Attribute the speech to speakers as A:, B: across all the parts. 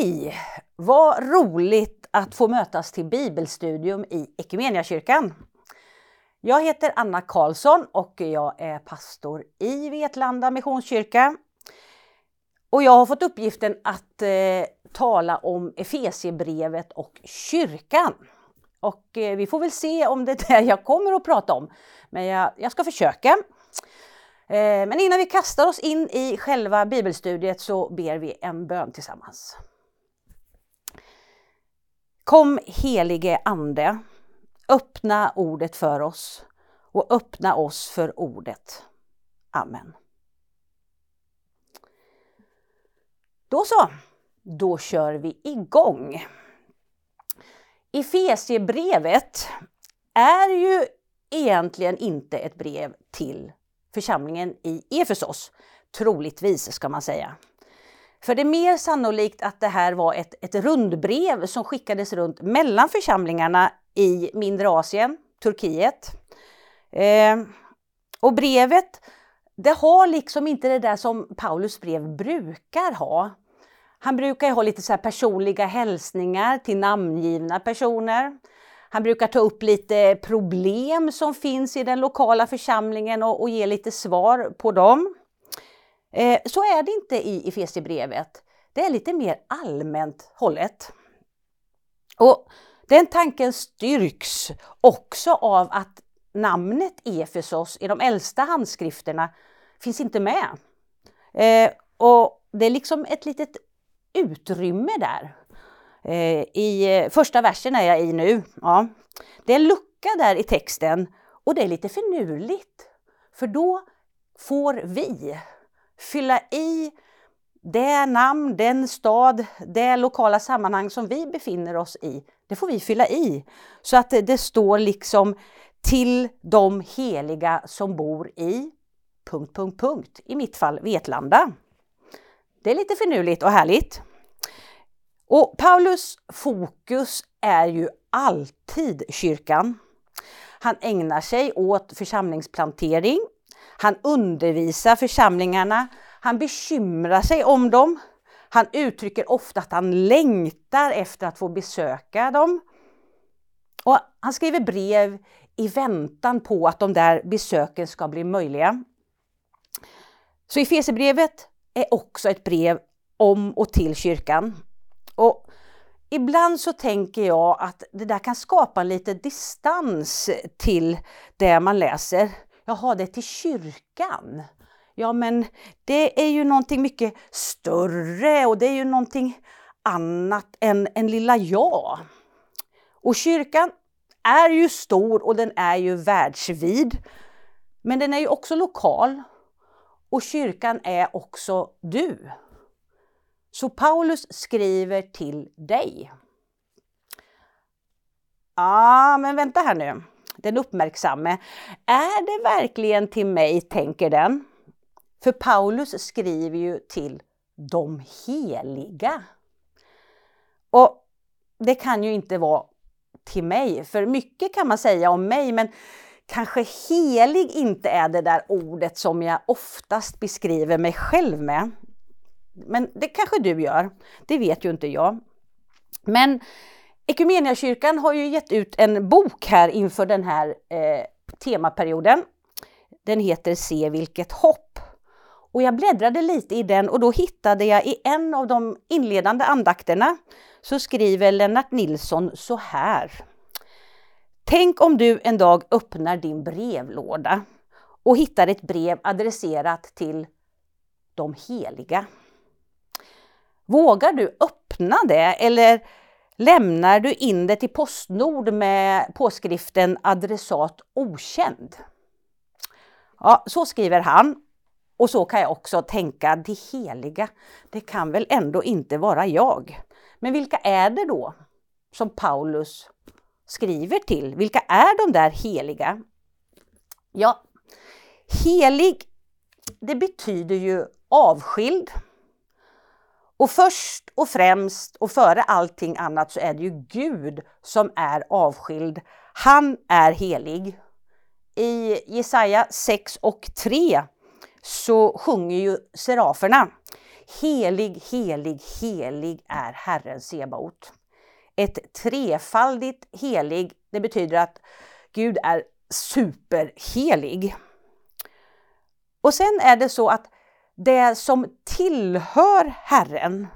A: Hej! Vad roligt att få mötas till bibelstudium i Equmeniakyrkan. Jag heter Anna Karlsson och jag är pastor i Vetlanda Missionskyrka. Och jag har fått uppgiften att eh, tala om Efesiebrevet och kyrkan. Och eh, vi får väl se om det är det jag kommer att prata om. Men jag, jag ska försöka. Eh, men innan vi kastar oss in i själva bibelstudiet så ber vi en bön tillsammans. Kom helige Ande, öppna ordet för oss och öppna oss för ordet. Amen. Då så, då kör vi igång. Efesiebrevet är ju egentligen inte ett brev till församlingen i Efesos. Troligtvis ska man säga. För det är mer sannolikt att det här var ett, ett rundbrev som skickades runt mellan församlingarna i mindre Asien, Turkiet. Eh, och brevet, det har liksom inte det där som Paulus brev brukar ha. Han brukar ha lite så personliga hälsningar till namngivna personer. Han brukar ta upp lite problem som finns i den lokala församlingen och, och ge lite svar på dem. Eh, så är det inte i Efesierbrevet. Det är lite mer allmänt hållet. Och den tanken styrks också av att namnet Efesos i de äldsta handskrifterna finns inte med. Eh, och det är liksom ett litet utrymme där. Eh, I eh, första versen är jag i nu. Ja. Det är en lucka där i texten och det är lite finurligt. För då får vi fylla i det namn, den stad, det lokala sammanhang som vi befinner oss i. Det får vi fylla i så att det står liksom till de heliga som bor i... Punkt, punkt, punkt. I mitt fall Vetlanda. Det är lite finurligt och härligt. Och Paulus fokus är ju alltid kyrkan. Han ägnar sig åt församlingsplantering. Han undervisar församlingarna. Han bekymrar sig om dem. Han uttrycker ofta att han längtar efter att få besöka dem. Och han skriver brev i väntan på att de där besöken ska bli möjliga. Så Efesierbrevet är också ett brev om och till kyrkan. Och ibland så tänker jag att det där kan skapa en liten distans till det man läser. Jaha, det är till kyrkan. Ja, men det är ju någonting mycket större och det är ju någonting annat än, än lilla jag. Och kyrkan är ju stor och den är ju världsvid. Men den är ju också lokal. Och kyrkan är också du. Så Paulus skriver till dig. Ja, men vänta här nu. Den uppmärksamme. Är det verkligen till mig, tänker den? För Paulus skriver ju till de heliga. Och det kan ju inte vara till mig, för mycket kan man säga om mig, men kanske helig inte är det där ordet som jag oftast beskriver mig själv med. Men det kanske du gör, det vet ju inte jag. Men Equmeniakyrkan har ju gett ut en bok här inför den här eh, temaperioden. Den heter Se vilket hopp. Och jag bläddrade lite i den och då hittade jag i en av de inledande andakterna så skriver Lennart Nilsson så här. Tänk om du en dag öppnar din brevlåda och hittar ett brev adresserat till de heliga. Vågar du öppna det eller lämnar du in det till Postnord med påskriften adressat okänd? Ja, så skriver han. Och så kan jag också tänka, det heliga, det kan väl ändå inte vara jag. Men vilka är det då som Paulus skriver till? Vilka är de där heliga? Ja, helig, det betyder ju avskild, och först och främst och före allting annat så är det ju Gud som är avskild. Han är helig. I Jesaja 6 och 3 så sjunger ju seraferna Helig, helig, helig är Herren Sebaot. Ett trefaldigt helig, det betyder att Gud är superhelig. Och sen är det så att det som tillhör Herren,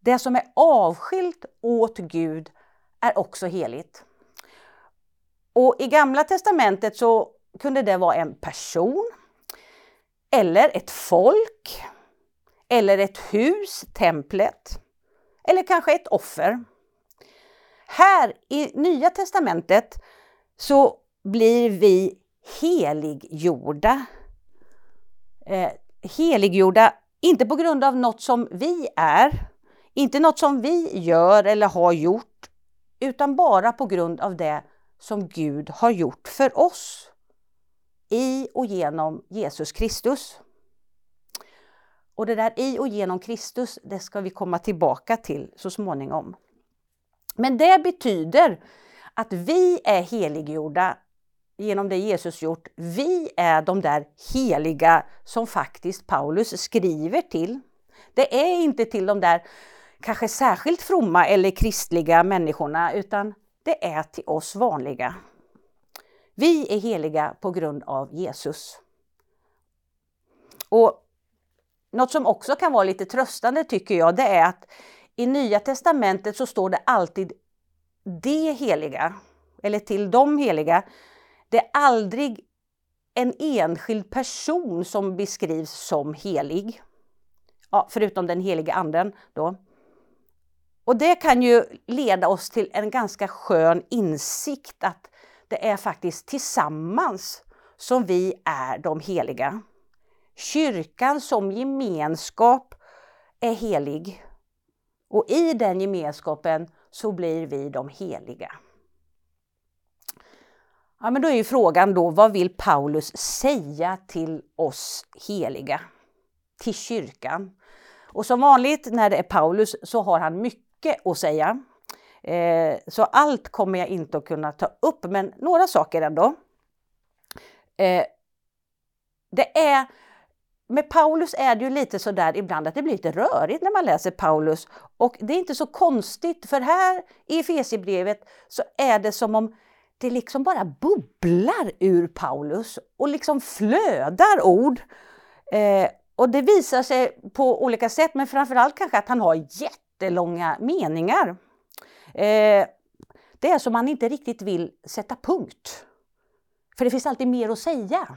A: det som är avskilt åt Gud, är också heligt. Och i Gamla Testamentet så kunde det vara en person, eller ett folk, eller ett hus, templet, eller kanske ett offer. Här i Nya Testamentet så blir vi heliggjorda. Eh, Heliggjorda, inte på grund av något som vi är, inte något som vi gör eller har gjort, utan bara på grund av det som Gud har gjort för oss i och genom Jesus Kristus. Och det där i och genom Kristus, det ska vi komma tillbaka till så småningom. Men det betyder att vi är heliggjorda genom det Jesus gjort. Vi är de där heliga som faktiskt Paulus skriver till. Det är inte till de där kanske särskilt fromma eller kristliga människorna utan det är till oss vanliga. Vi är heliga på grund av Jesus. Och Något som också kan vara lite tröstande tycker jag, det är att i Nya Testamentet så står det alltid de heliga, eller till de heliga. Det är aldrig en enskild person som beskrivs som helig. Ja, förutom den helige anden då. Och det kan ju leda oss till en ganska skön insikt att det är faktiskt tillsammans som vi är de heliga. Kyrkan som gemenskap är helig. Och i den gemenskapen så blir vi de heliga. Ja, men då är ju frågan då, vad vill Paulus säga till oss heliga? Till kyrkan? Och som vanligt när det är Paulus så har han mycket att säga. Eh, så allt kommer jag inte att kunna ta upp, men några saker ändå. Eh, det är med Paulus är det ju lite sådär ibland att det blir lite rörigt när man läser Paulus. Och det är inte så konstigt för här i Efesierbrevet så är det som om det liksom bara bubblar ur Paulus och liksom flödar ord. Eh, och det visar sig på olika sätt men framförallt kanske att han har jättelånga meningar. Eh, det är som man inte riktigt vill sätta punkt. För det finns alltid mer att säga.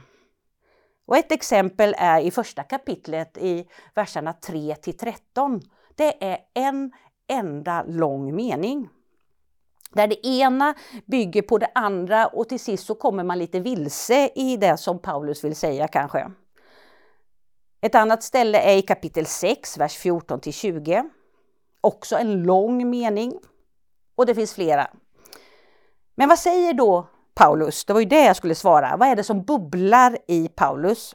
A: Och ett exempel är i första kapitlet i verserna 3 till 13. Det är en enda lång mening. Där det ena bygger på det andra och till sist så kommer man lite vilse i det som Paulus vill säga kanske. Ett annat ställe är i kapitel 6, vers 14 till 20. Också en lång mening. Och det finns flera. Men vad säger då Paulus? Det var ju det jag skulle svara. Vad är det som bubblar i Paulus?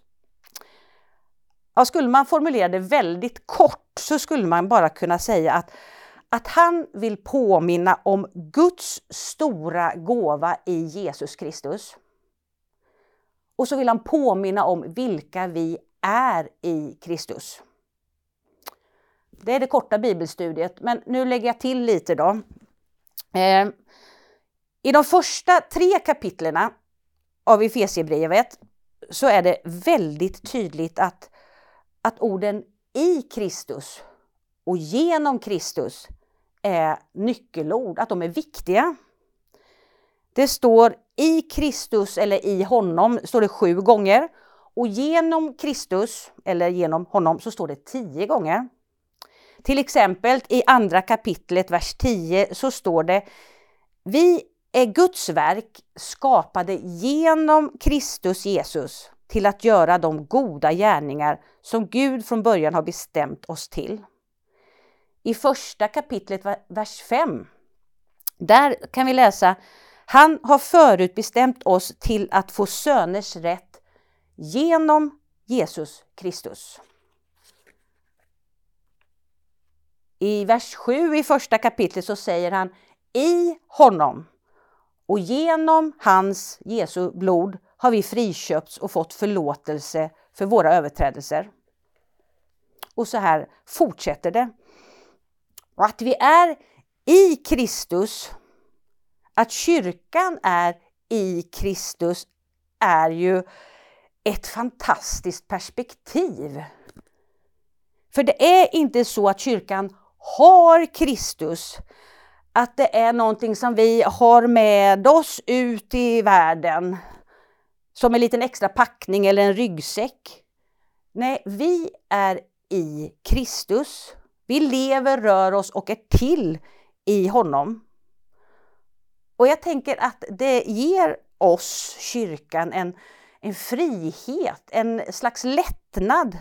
A: Ja, skulle man formulera det väldigt kort så skulle man bara kunna säga att, att han vill påminna om Guds stora gåva i Jesus Kristus. Och så vill han påminna om vilka vi är i Kristus. Det är det korta bibelstudiet, men nu lägger jag till lite då. Eh, i de första tre kapitlerna av Efesierbrevet så är det väldigt tydligt att, att orden i Kristus och genom Kristus är nyckelord, att de är viktiga. Det står i Kristus eller i honom står det sju gånger och genom Kristus eller genom honom så står det tio gånger. Till exempel i andra kapitlet, vers 10, så står det Vi är Guds verk skapade genom Kristus Jesus till att göra de goda gärningar som Gud från början har bestämt oss till. I första kapitlet, vers 5, där kan vi läsa Han har förutbestämt oss till att få söners rätt genom Jesus Kristus. I vers 7 i första kapitlet så säger han i honom och genom hans, Jesu blod, har vi friköpts och fått förlåtelse för våra överträdelser. Och så här fortsätter det. Och att vi är i Kristus, att kyrkan är i Kristus är ju ett fantastiskt perspektiv. För det är inte så att kyrkan har Kristus, att det är någonting som vi har med oss ut i världen som en liten extra packning eller en ryggsäck. Nej, vi är i Kristus. Vi lever, rör oss och är till i honom. Och jag tänker att det ger oss, kyrkan, en, en frihet, en slags lättnad.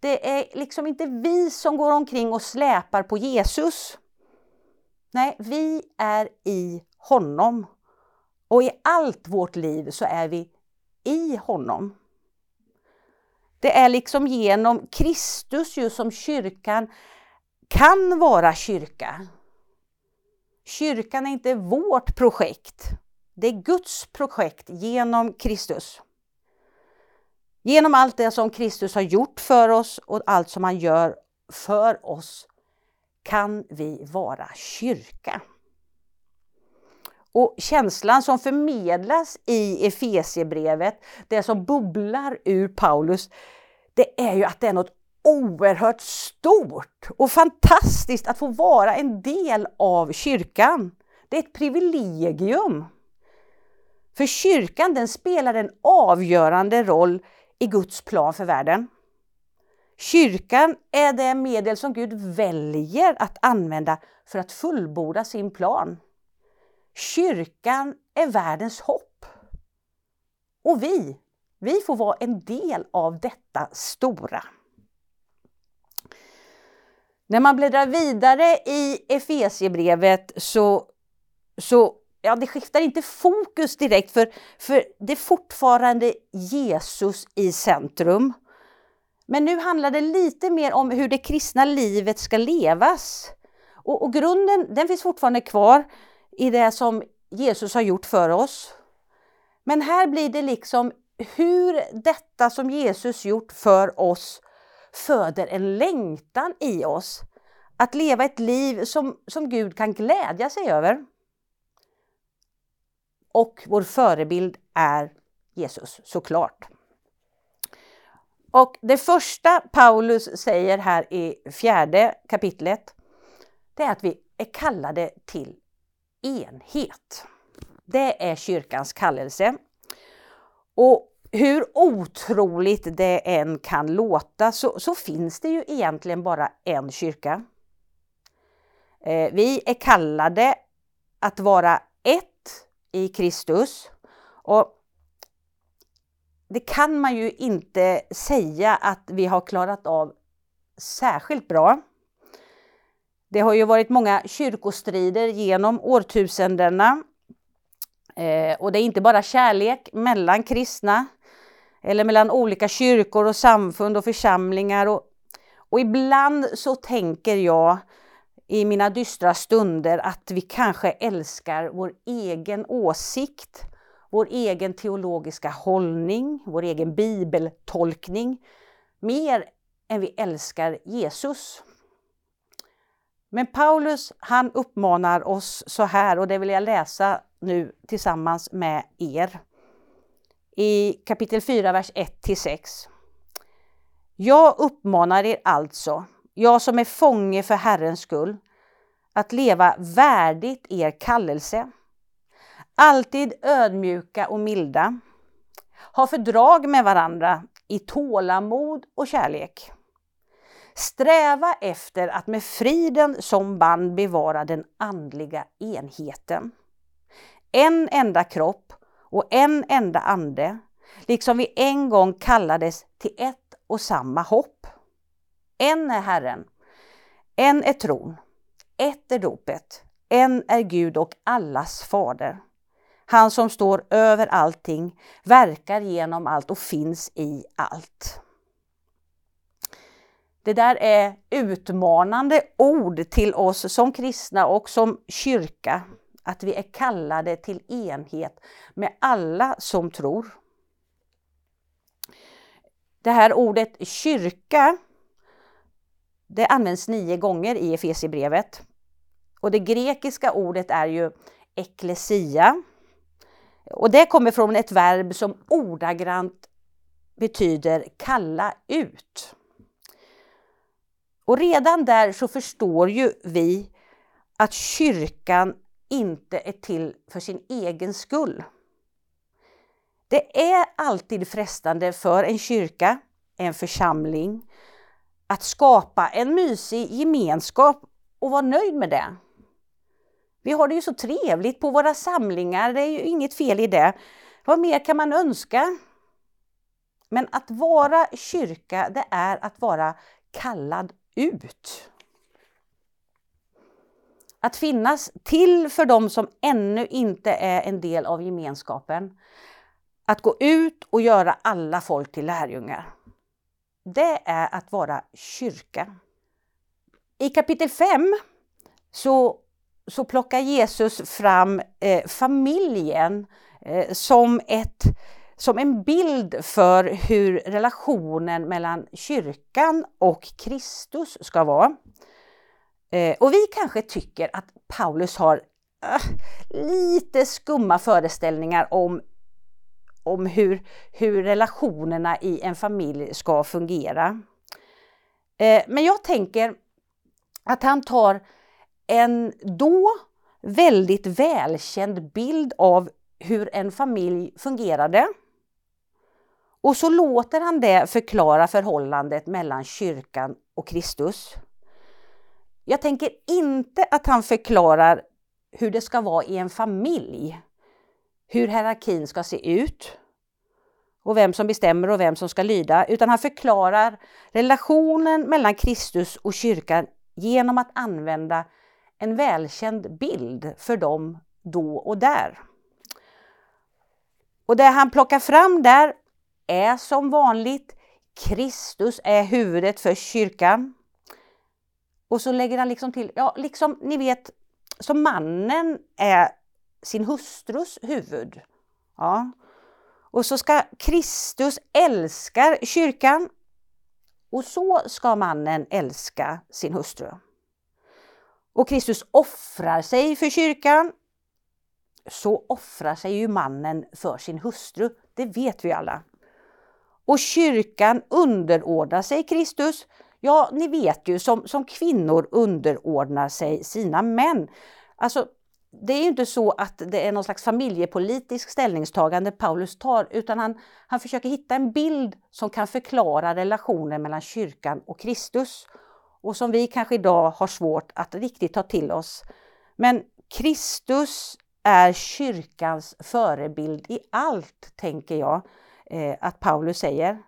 A: Det är liksom inte vi som går omkring och släpar på Jesus. Nej, vi är i honom. Och i allt vårt liv så är vi i honom. Det är liksom genom Kristus ju som kyrkan kan vara kyrka. Kyrkan är inte vårt projekt. Det är Guds projekt genom Kristus. Genom allt det som Kristus har gjort för oss och allt som han gör för oss kan vi vara kyrka. Och känslan som förmedlas i Efesiebrevet, det som bubblar ur Paulus, det är ju att det är något oerhört stort och fantastiskt att få vara en del av kyrkan. Det är ett privilegium. För kyrkan den spelar en avgörande roll i Guds plan för världen. Kyrkan är det medel som Gud väljer att använda för att fullborda sin plan. Kyrkan är världens hopp. Och vi, vi får vara en del av detta stora. När man bläddrar vidare i Efesiebrevet så, så ja, det skiftar inte fokus direkt för, för det är fortfarande Jesus i centrum. Men nu handlar det lite mer om hur det kristna livet ska levas. Och, och grunden den finns fortfarande kvar i det som Jesus har gjort för oss. Men här blir det liksom hur detta som Jesus gjort för oss föder en längtan i oss att leva ett liv som, som Gud kan glädja sig över. Och vår förebild är Jesus, såklart. Och det första Paulus säger här i fjärde kapitlet, det är att vi är kallade till enhet. Det är kyrkans kallelse. Och hur otroligt det än kan låta så, så finns det ju egentligen bara en kyrka. Eh, vi är kallade att vara ett i Kristus. Och det kan man ju inte säga att vi har klarat av särskilt bra. Det har ju varit många kyrkostrider genom årtusendena. Eh, och det är inte bara kärlek mellan kristna eller mellan olika kyrkor och samfund och församlingar. Och, och ibland så tänker jag i mina dystra stunder att vi kanske älskar vår egen åsikt, vår egen teologiska hållning, vår egen bibeltolkning mer än vi älskar Jesus. Men Paulus han uppmanar oss så här och det vill jag läsa nu tillsammans med er. I kapitel 4, vers 1-6. Jag uppmanar er alltså, jag som är fånge för Herrens skull, att leva värdigt er kallelse. Alltid ödmjuka och milda. Ha fördrag med varandra i tålamod och kärlek. Sträva efter att med friden som band bevara den andliga enheten. En enda kropp och en enda ande, liksom vi en gång kallades till ett och samma hopp. En är Herren, en är tron, ett är dopet, en är Gud och allas fader. Han som står över allting, verkar genom allt och finns i allt. Det där är utmanande ord till oss som kristna och som kyrka, att vi är kallade till enhet med alla som tror. Det här ordet kyrka det används nio gånger i Efesierbrevet. Och det grekiska ordet är ju eklesia. Och det kommer från ett verb som ordagrant betyder kalla ut. Och redan där så förstår ju vi att kyrkan inte är till för sin egen skull. Det är alltid frestande för en kyrka, en församling, att skapa en mysig gemenskap och vara nöjd med det. Vi har det ju så trevligt på våra samlingar, det är ju inget fel i det. Vad mer kan man önska? Men att vara kyrka, det är att vara kallad ut. Att finnas till för dem som ännu inte är en del av gemenskapen. Att gå ut och göra alla folk till lärjungar. Det är att vara kyrka. I kapitel 5 så, så plockar Jesus fram eh, familjen eh, som, ett, som en bild för hur relationen mellan kyrkan och Kristus ska vara. Eh, och vi kanske tycker att Paulus har äh, lite skumma föreställningar om, om hur, hur relationerna i en familj ska fungera. Eh, men jag tänker att han tar en då väldigt välkänd bild av hur en familj fungerade. Och så låter han det förklara förhållandet mellan kyrkan och Kristus. Jag tänker inte att han förklarar hur det ska vara i en familj. Hur hierarkin ska se ut och vem som bestämmer och vem som ska lyda, utan han förklarar relationen mellan Kristus och kyrkan genom att använda en välkänd bild för dem då och där. Och det han plockar fram där är som vanligt Kristus är huvudet för kyrkan. Och så lägger han liksom till, ja liksom ni vet, som mannen är sin hustrus huvud. Ja. Och så ska Kristus älska kyrkan och så ska mannen älska sin hustru. Och Kristus offrar sig för kyrkan. Så offrar sig ju mannen för sin hustru, det vet vi alla. Och kyrkan underordnar sig Kristus Ja, ni vet ju som, som kvinnor underordnar sig sina män. Alltså, det är ju inte så att det är någon slags familjepolitisk ställningstagande Paulus tar, utan han, han försöker hitta en bild som kan förklara relationen mellan kyrkan och Kristus och som vi kanske idag har svårt att riktigt ta till oss. Men Kristus är kyrkans förebild i allt, tänker jag eh, att Paulus säger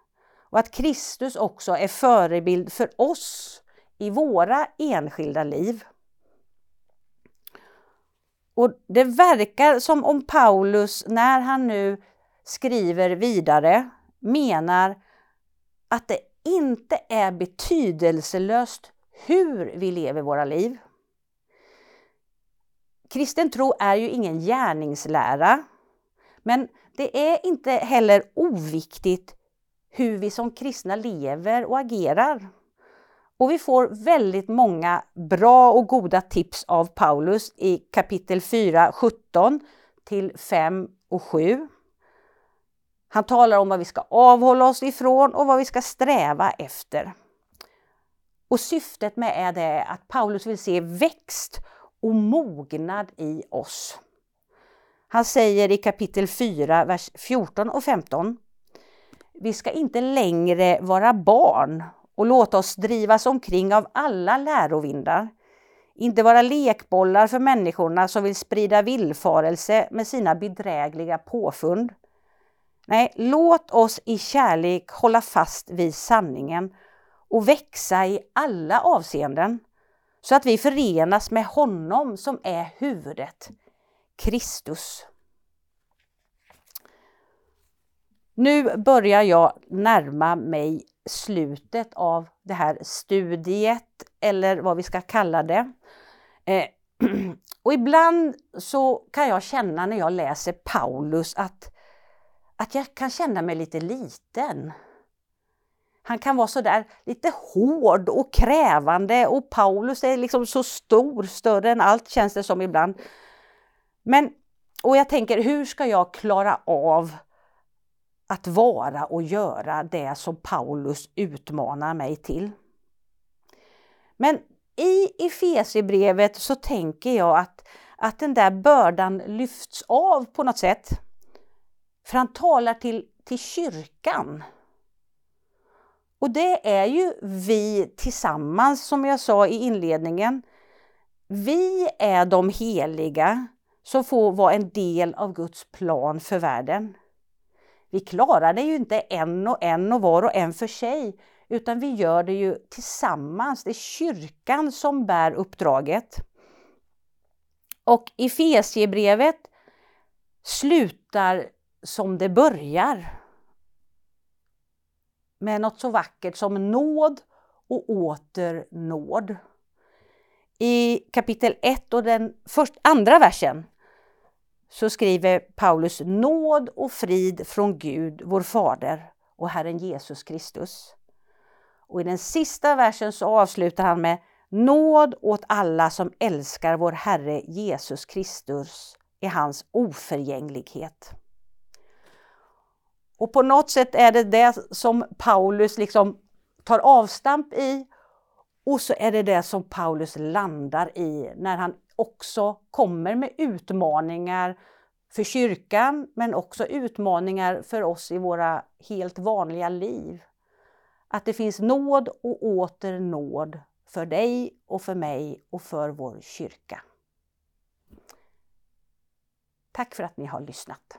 A: och att Kristus också är förebild för oss i våra enskilda liv. Och det verkar som om Paulus, när han nu skriver vidare, menar att det inte är betydelselöst hur vi lever våra liv. Kristen tro är ju ingen gärningslära, men det är inte heller oviktigt hur vi som kristna lever och agerar. Och vi får väldigt många bra och goda tips av Paulus i kapitel 4, 17 till 5 och 7. Han talar om vad vi ska avhålla oss ifrån och vad vi ska sträva efter. Och syftet med det är att Paulus vill se växt och mognad i oss. Han säger i kapitel 4, vers 14 och 15 vi ska inte längre vara barn och låta oss drivas omkring av alla lärovindar. Inte vara lekbollar för människorna som vill sprida villfarelse med sina bedrägliga påfund. Nej, låt oss i kärlek hålla fast vid sanningen och växa i alla avseenden så att vi förenas med honom som är huvudet, Kristus. Nu börjar jag närma mig slutet av det här studiet eller vad vi ska kalla det. Eh, och ibland så kan jag känna när jag läser Paulus att, att jag kan känna mig lite liten. Han kan vara sådär lite hård och krävande och Paulus är liksom så stor, större än allt känns det som ibland. Men, och jag tänker, hur ska jag klara av att vara och göra det som Paulus utmanar mig till? Men i Efesierbrevet så tänker jag att, att den där bördan lyfts av på något sätt. För han talar till, till kyrkan. Och det är ju vi tillsammans som jag sa i inledningen. Vi är de heliga som får vara en del av Guds plan för världen. Vi klarar det ju inte en och en och var och en för sig, utan vi gör det ju tillsammans. Det är kyrkan som bär uppdraget. Och Efesiebrevet slutar som det börjar. Med något så vackert som nåd och åter nåd. I kapitel 1 och den först, andra versen så skriver Paulus nåd och frid från Gud, vår Fader och Herren Jesus Kristus. Och i den sista versen så avslutar han med nåd åt alla som älskar vår Herre Jesus Kristus i hans oförgänglighet. Och på något sätt är det det som Paulus liksom tar avstamp i och så är det det som Paulus landar i när han också kommer med utmaningar för kyrkan men också utmaningar för oss i våra helt vanliga liv. Att det finns nåd och åter nåd för dig och för mig och för vår kyrka. Tack för att ni har lyssnat.